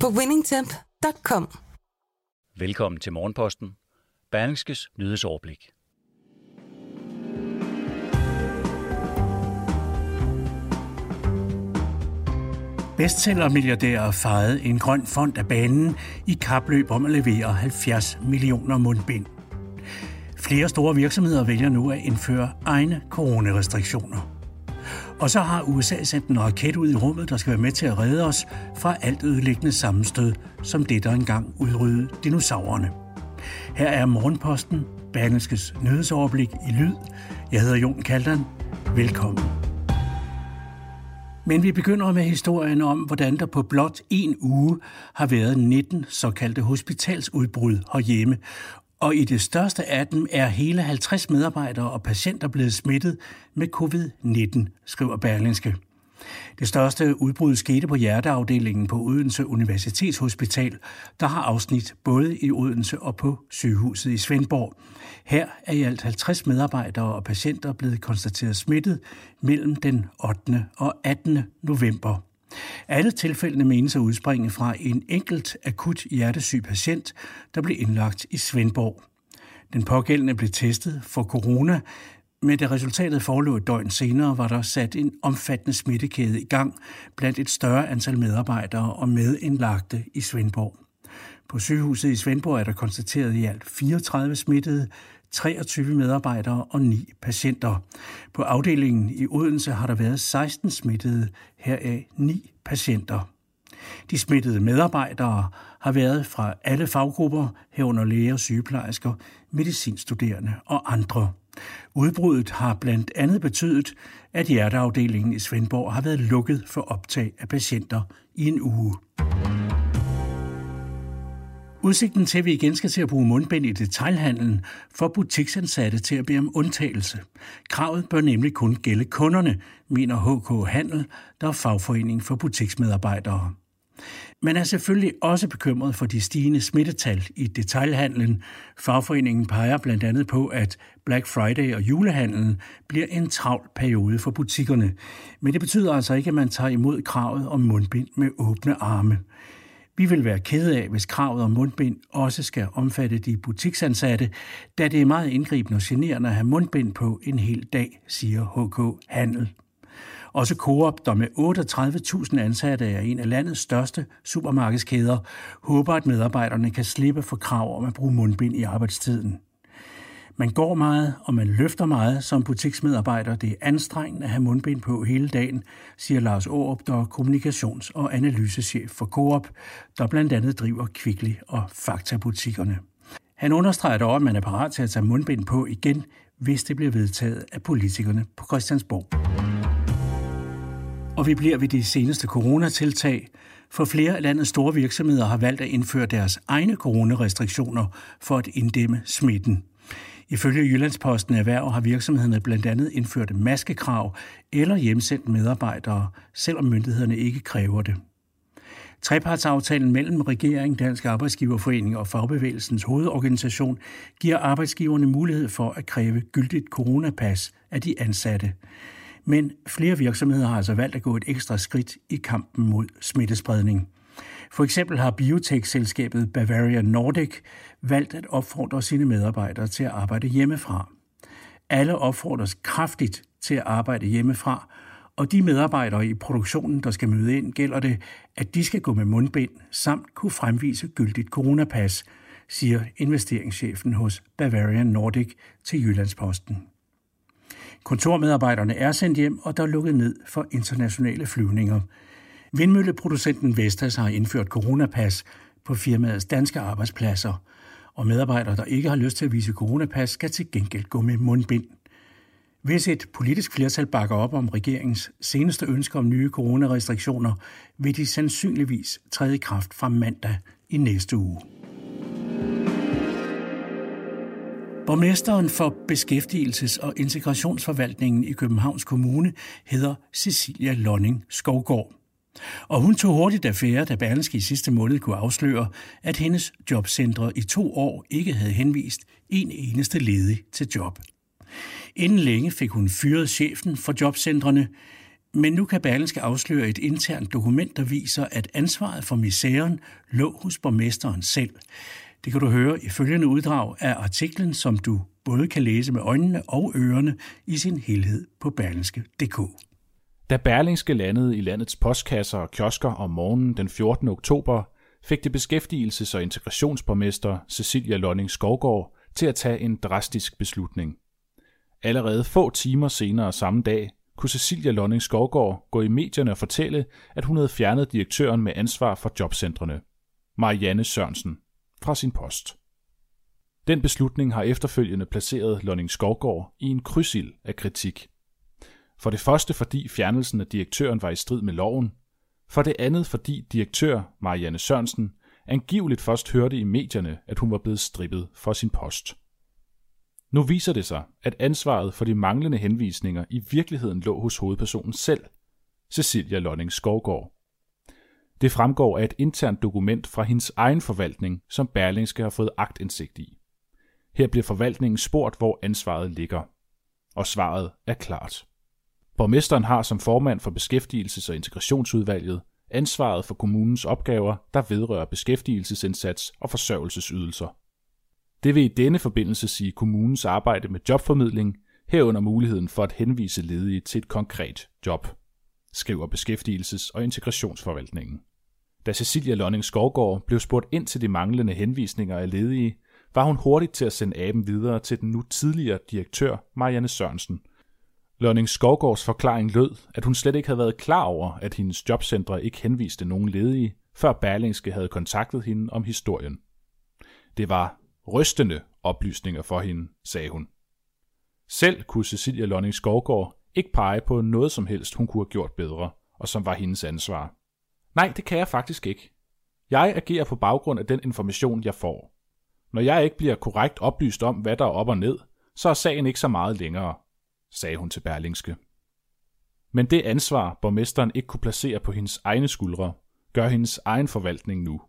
på winningtemp.com. Velkommen til Morgenposten. Berlingskes nyhedsoverblik. Bestsellermilliardærer fejede en grøn fond af banen i kapløb om at levere 70 millioner mundbind. Flere store virksomheder vælger nu at indføre egne coronarestriktioner. Og så har USA sendt en raket ud i rummet, der skal være med til at redde os fra alt ødelæggende sammenstød, som det, der engang udryddede dinosaurerne. Her er Morgenposten, Berlingskes nyhedsoverblik i lyd. Jeg hedder Jon Kaldan. Velkommen. Men vi begynder med historien om, hvordan der på blot en uge har været 19 såkaldte hospitalsudbrud herhjemme, og i det største af dem er hele 50 medarbejdere og patienter blevet smittet med covid-19, skriver Berlingske. Det største udbrud skete på hjerteafdelingen på Odense Universitetshospital, der har afsnit både i Odense og på sygehuset i Svendborg. Her er i alt 50 medarbejdere og patienter blevet konstateret smittet mellem den 8. og 18. november. Alle tilfældene menes at udspringe fra en enkelt akut hjertesyg patient, der blev indlagt i Svendborg. Den pågældende blev testet for corona, men da resultatet forelå et døgn senere, var der sat en omfattende smittekæde i gang blandt et større antal medarbejdere og medindlagte i Svendborg. På sygehuset i Svendborg er der konstateret i alt 34 smittede, 23 medarbejdere og 9 patienter. På afdelingen i Odense har der været 16 smittede, heraf 9 patienter. De smittede medarbejdere har været fra alle faggrupper, herunder læger, sygeplejersker, medicinstuderende og andre. Udbruddet har blandt andet betydet, at hjerteafdelingen i Svendborg har været lukket for optag af patienter i en uge. Udsigten til, at vi igen skal til at bruge mundbind i detailhandlen, får butiksansatte til at bede om undtagelse. Kravet bør nemlig kun gælde kunderne, mener HK Handel, der er fagforening for butiksmedarbejdere. Man er selvfølgelig også bekymret for de stigende smittetal i detailhandlen. Fagforeningen peger blandt andet på, at Black Friday og julehandlen bliver en travl periode for butikkerne. Men det betyder altså ikke, at man tager imod kravet om mundbind med åbne arme. Vi vil være kede af, hvis kravet om mundbind også skal omfatte de butiksansatte, da det er meget indgribende og generende at have mundbind på en hel dag, siger HK Handel. Også Coop, der med 38.000 ansatte er en af landets største supermarkedskæder, håber, at medarbejderne kan slippe for krav om at bruge mundbind i arbejdstiden. Man går meget, og man løfter meget som butiksmedarbejder. Det er anstrengende at have mundbind på hele dagen, siger Lars Aarup, der er kommunikations- og analysechef for Coop, der blandt andet driver Kvickly og Fakta-butikkerne. Han understreger dog, at man er parat til at tage mundbind på igen, hvis det bliver vedtaget af politikerne på Christiansborg. Og vi bliver ved de seneste coronatiltag, for flere af landets store virksomheder har valgt at indføre deres egne coronarestriktioner for at inddæmme smitten. Ifølge Jyllandsposten Erhverv har virksomhederne blandt andet indført maskekrav eller hjemsendt medarbejdere, selvom myndighederne ikke kræver det. Trepartsaftalen mellem regeringen, Dansk Arbejdsgiverforening og Fagbevægelsens hovedorganisation giver arbejdsgiverne mulighed for at kræve gyldigt coronapas af de ansatte. Men flere virksomheder har altså valgt at gå et ekstra skridt i kampen mod smittespredning. For eksempel har biotech-selskabet Bavaria Nordic valgt at opfordre sine medarbejdere til at arbejde hjemmefra. Alle opfordres kraftigt til at arbejde hjemmefra, og de medarbejdere i produktionen, der skal møde ind, gælder det, at de skal gå med mundbind samt kunne fremvise gyldigt coronapas, siger investeringschefen hos Bavarian Nordic til Jyllandsposten. Kontormedarbejderne er sendt hjem, og der er lukket ned for internationale flyvninger. Vindmølleproducenten Vestas har indført coronapas på firmaets danske arbejdspladser – og medarbejdere, der ikke har lyst til at vise coronapas, skal til gengæld gå med mundbind. Hvis et politisk flertal bakker op om regeringens seneste ønsker om nye coronarestriktioner, vil de sandsynligvis træde i kraft fra mandag i næste uge. Borgmesteren for Beskæftigelses- og Integrationsforvaltningen i Københavns Kommune hedder Cecilia Lonning Skovgård. Og hun tog hurtigt affære, da Berlingske i sidste måned kunne afsløre, at hendes jobcentre i to år ikke havde henvist en eneste ledig til job. Inden længe fik hun fyret chefen for jobcentrene, men nu kan Berlingske afsløre et internt dokument, der viser, at ansvaret for misæren lå hos borgmesteren selv. Det kan du høre i følgende uddrag af artiklen, som du både kan læse med øjnene og ørerne i sin helhed på berlingske.dk. Da Berlingske landede i landets postkasser og kiosker om morgenen den 14. oktober, fik det beskæftigelses- og integrationsborgmester Cecilia Lonning Skovgård til at tage en drastisk beslutning. Allerede få timer senere samme dag kunne Cecilia Lonning Skovgård gå i medierne og fortælle, at hun havde fjernet direktøren med ansvar for jobcentrene, Marianne Sørensen, fra sin post. Den beslutning har efterfølgende placeret Lonning Skovgård i en krydsild af kritik. For det første fordi fjernelsen af direktøren var i strid med loven, for det andet fordi direktør Marianne Sørensen angiveligt først hørte i medierne, at hun var blevet strippet for sin post. Nu viser det sig, at ansvaret for de manglende henvisninger i virkeligheden lå hos hovedpersonen selv, Cecilia Lonning Skovgaard. Det fremgår af et internt dokument fra hendes egen forvaltning, som Berlingske har fået agtindsigt i. Her bliver forvaltningen spurgt, hvor ansvaret ligger. Og svaret er klart. Borgmesteren har som formand for Beskæftigelses- og Integrationsudvalget ansvaret for kommunens opgaver, der vedrører beskæftigelsesindsats og forsørgelsesydelser. Det vil i denne forbindelse sige kommunens arbejde med jobformidling, herunder muligheden for at henvise ledige til et konkret job, skriver Beskæftigelses- og Integrationsforvaltningen. Da Cecilia Lonning Skovgård blev spurgt ind til de manglende henvisninger af ledige, var hun hurtigt til at sende aben videre til den nu tidligere direktør Marianne Sørensen. Lønning Skovgårds forklaring lød, at hun slet ikke havde været klar over, at hendes jobcentre ikke henviste nogen ledige, før Berlingske havde kontaktet hende om historien. Det var rystende oplysninger for hende, sagde hun. Selv kunne Cecilia Lønning Skovgård ikke pege på noget som helst, hun kunne have gjort bedre, og som var hendes ansvar. Nej, det kan jeg faktisk ikke. Jeg agerer på baggrund af den information, jeg får. Når jeg ikke bliver korrekt oplyst om, hvad der er op og ned, så er sagen ikke så meget længere, sagde hun til Berlingske. Men det ansvar, borgmesteren ikke kunne placere på hendes egne skuldre, gør hendes egen forvaltning nu.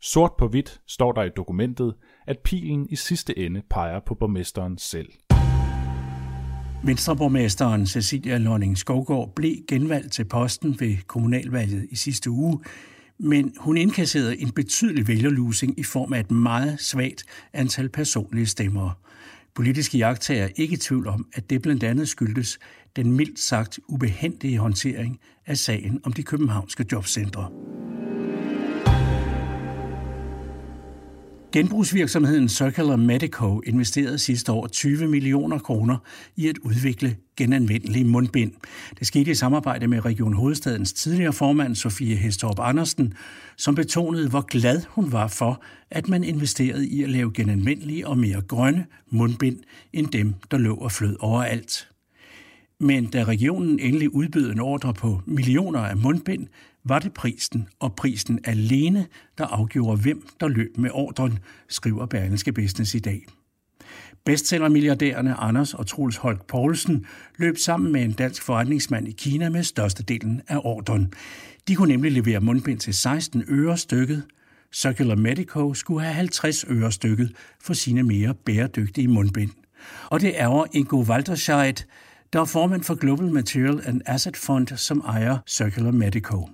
Sort på hvidt står der i dokumentet, at pilen i sidste ende peger på borgmesteren selv. Venstreborgmesteren Cecilia Lønning Skovgaard blev genvalgt til posten ved kommunalvalget i sidste uge, men hun indkasserede en betydelig vælgerlusing i form af et meget svagt antal personlige stemmer. Politiske jagttager er ikke i tvivl om, at det blandt andet skyldtes den mildt sagt ubehendige håndtering af sagen om de københavnske jobcentre. Genbrugsvirksomheden Circular Medico investerede sidste år 20 millioner kroner i at udvikle genanvendelige mundbind. Det skete i samarbejde med Region Hovedstadens tidligere formand Sofie Hestorp Andersen, som betonede, hvor glad hun var for, at man investerede i at lave genanvendelige og mere grønne mundbind end dem, der lå og flød overalt. Men da regionen endelig udbød en ordre på millioner af mundbind, var det prisen og prisen alene, der afgjorde, hvem der løb med ordren, skriver Berlingske Business i dag. Bestsellermilliardærerne Anders og Troels Holk Poulsen løb sammen med en dansk forretningsmand i Kina med størstedelen af ordren. De kunne nemlig levere mundbind til 16 øre stykket. Circular Medico skulle have 50 øre stykket for sine mere bæredygtige mundbind. Og det er Ingo Walterscheid, der er formand for Global Material and Asset Fund, som ejer Circular Medico.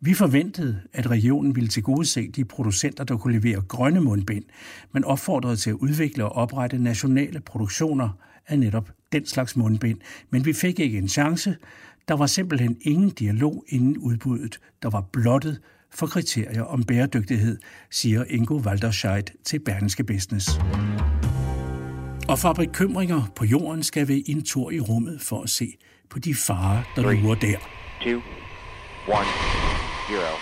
Vi forventede, at regionen ville tilgodese de producenter, der kunne levere grønne mundbind, men opfordrede til at udvikle og oprette nationale produktioner af netop den slags mundbind. Men vi fik ikke en chance. Der var simpelthen ingen dialog inden udbuddet, der var blottet for kriterier om bæredygtighed, siger Ingo Walderscheid til Berlingske Business. Og fra bekymringer på jorden skal vi en tur i rummet for at se på de farer, der lurer der. Two, one, zero.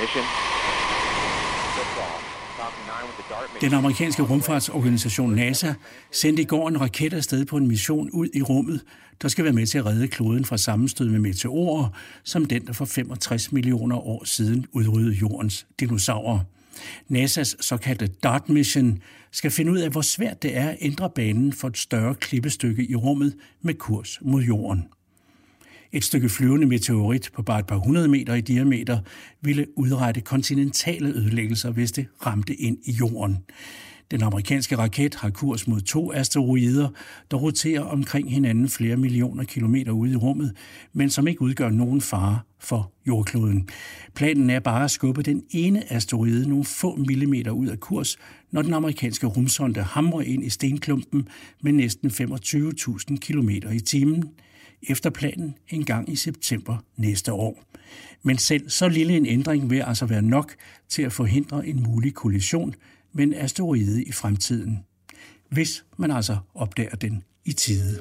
Mission. Den amerikanske rumfartsorganisation NASA sendte i går en raket afsted på en mission ud i rummet, der skal være med til at redde kloden fra sammenstød med meteorer, som den, der for 65 millioner år siden udryddede jordens dinosaurer. NASA's såkaldte DART mission skal finde ud af, hvor svært det er at ændre banen for et større klippestykke i rummet med kurs mod jorden. Et stykke flyvende meteorit på bare et par hundrede meter i diameter ville udrette kontinentale ødelæggelser, hvis det ramte ind i jorden. Den amerikanske raket har kurs mod to asteroider, der roterer omkring hinanden flere millioner kilometer ude i rummet, men som ikke udgør nogen fare for jordkloden. Planen er bare at skubbe den ene asteroide nogle få millimeter ud af kurs, når den amerikanske rumsonde hamrer ind i stenklumpen med næsten 25.000 km i timen efter planen en gang i september næste år. Men selv så lille en ændring vil altså være nok til at forhindre en mulig kollision med en asteroide i fremtiden, hvis man altså opdager den i tide.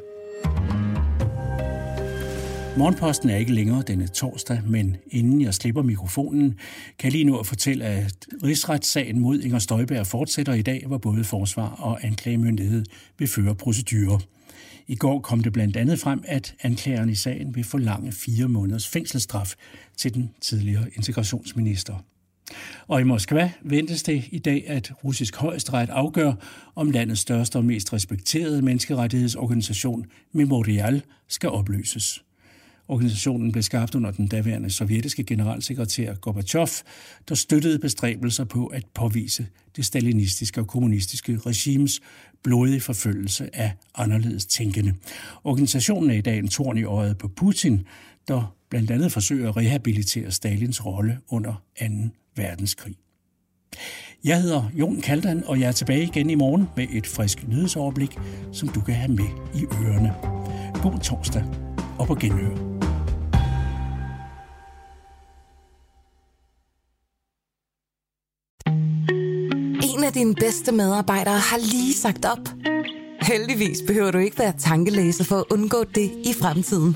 Morgenposten er ikke længere denne torsdag, men inden jeg slipper mikrofonen, kan jeg lige nu at fortælle, at rigsretssagen mod Inger Støjberg fortsætter i dag, hvor både forsvar og anklagemyndighed vil føre procedurer. I går kom det blandt andet frem, at anklageren i sagen vil forlange fire måneders fængselsstraf til den tidligere integrationsminister. Og i Moskva ventes det i dag, at russisk højesteret afgør, om landets største og mest respekterede menneskerettighedsorganisation Memorial skal opløses. Organisationen blev skabt under den daværende sovjetiske generalsekretær Gorbachev, der støttede bestræbelser på at påvise det stalinistiske og kommunistiske regimes blodige forfølgelse af anderledes tænkende. Organisationen er i dag en torn i øjet på Putin, der blandt andet forsøger at rehabilitere Stalins rolle under 2 verdenskrig. Jeg hedder Jon Kaldan, og jeg er tilbage igen i morgen med et frisk nyhedsoverblik, som du kan have med i ørerne. God torsdag og på genhør. En af dine bedste medarbejdere har lige sagt op. Heldigvis behøver du ikke være tankelæser for at undgå det i fremtiden.